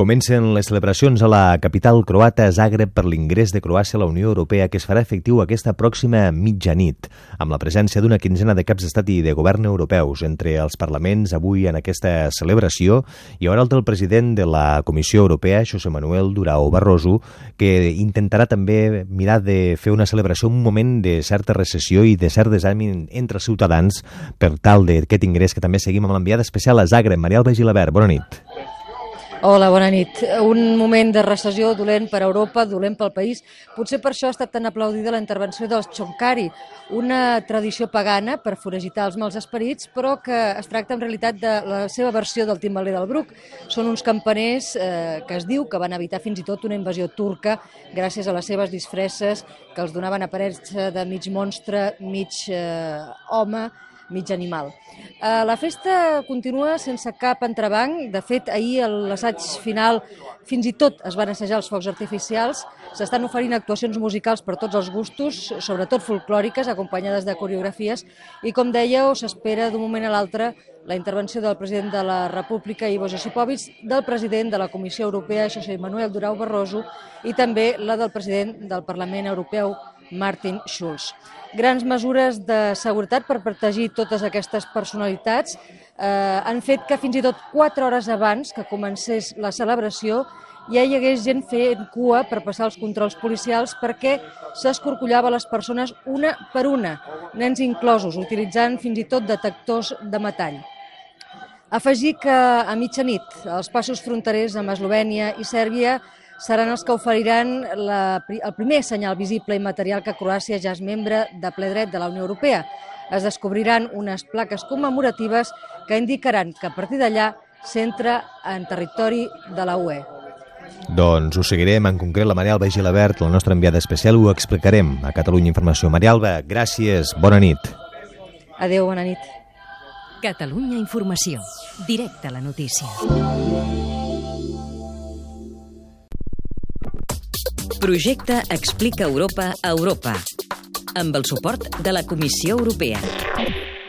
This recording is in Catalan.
Comencen les celebracions a la capital croata Zagreb per l'ingrés de Croàcia a la Unió Europea que es farà efectiu aquesta pròxima mitjanit, amb la presència d'una quinzena de caps d'estat i de govern europeus. Entre els parlaments avui en aquesta celebració hi haurà el president de la Comissió Europea, José Manuel Durao Barroso, que intentarà també mirar de fer una celebració un moment de certa recessió i de cert desànim entre els ciutadans per tal d'aquest ingrés que també seguim amb l'enviada especial a Zagreb. Maria Alba Gilabert, bona nit. Hola, bona nit. Un moment de recessió dolent per a Europa, dolent pel país. Potser per això ha estat tan aplaudida la intervenció dels Chonkari, una tradició pagana per foragitar els mals esperits, però que es tracta en realitat de la seva versió del timbaler del Bruc. Són uns campaners eh, que es diu que van evitar fins i tot una invasió turca gràcies a les seves disfresses que els donaven aparença de mig monstre, mig eh, home, mig animal. Eh, la festa continua sense cap entrebanc. De fet, ahir l'assaig final fins i tot es van assajar els focs artificials. S'estan oferint actuacions musicals per tots els gustos, sobretot folclòriques, acompanyades de coreografies. I com dèieu, s'espera d'un moment a l'altre la intervenció del president de la República, Ivo Josipovic, del president de la Comissió Europea, José Manuel Durau Barroso, i també la del president del Parlament Europeu, Martin Schulz grans mesures de seguretat per protegir totes aquestes personalitats eh, han fet que fins i tot 4 hores abans que comencés la celebració ja hi hagués gent fent cua per passar els controls policials perquè s'escorcollava les persones una per una, nens inclosos, utilitzant fins i tot detectors de metall. Afegir que a mitjanit els passos fronterers amb Eslovènia i Sèrbia seran els que oferiran la, el primer senyal visible i material que Croàcia ja és membre de ple dret de la Unió Europea. Es descobriran unes plaques commemoratives que indicaran que a partir d'allà s'entra en territori de la UE. Doncs ho seguirem, en concret la Maria Alba Gilabert, la nostra enviada especial, ho explicarem a Catalunya Informació. Maria Alba, gràcies, bona nit. Adéu, bona nit. Catalunya Informació, directe a la notícia. Projecte Explica Europa a Europa amb el suport de la Comissió Europea.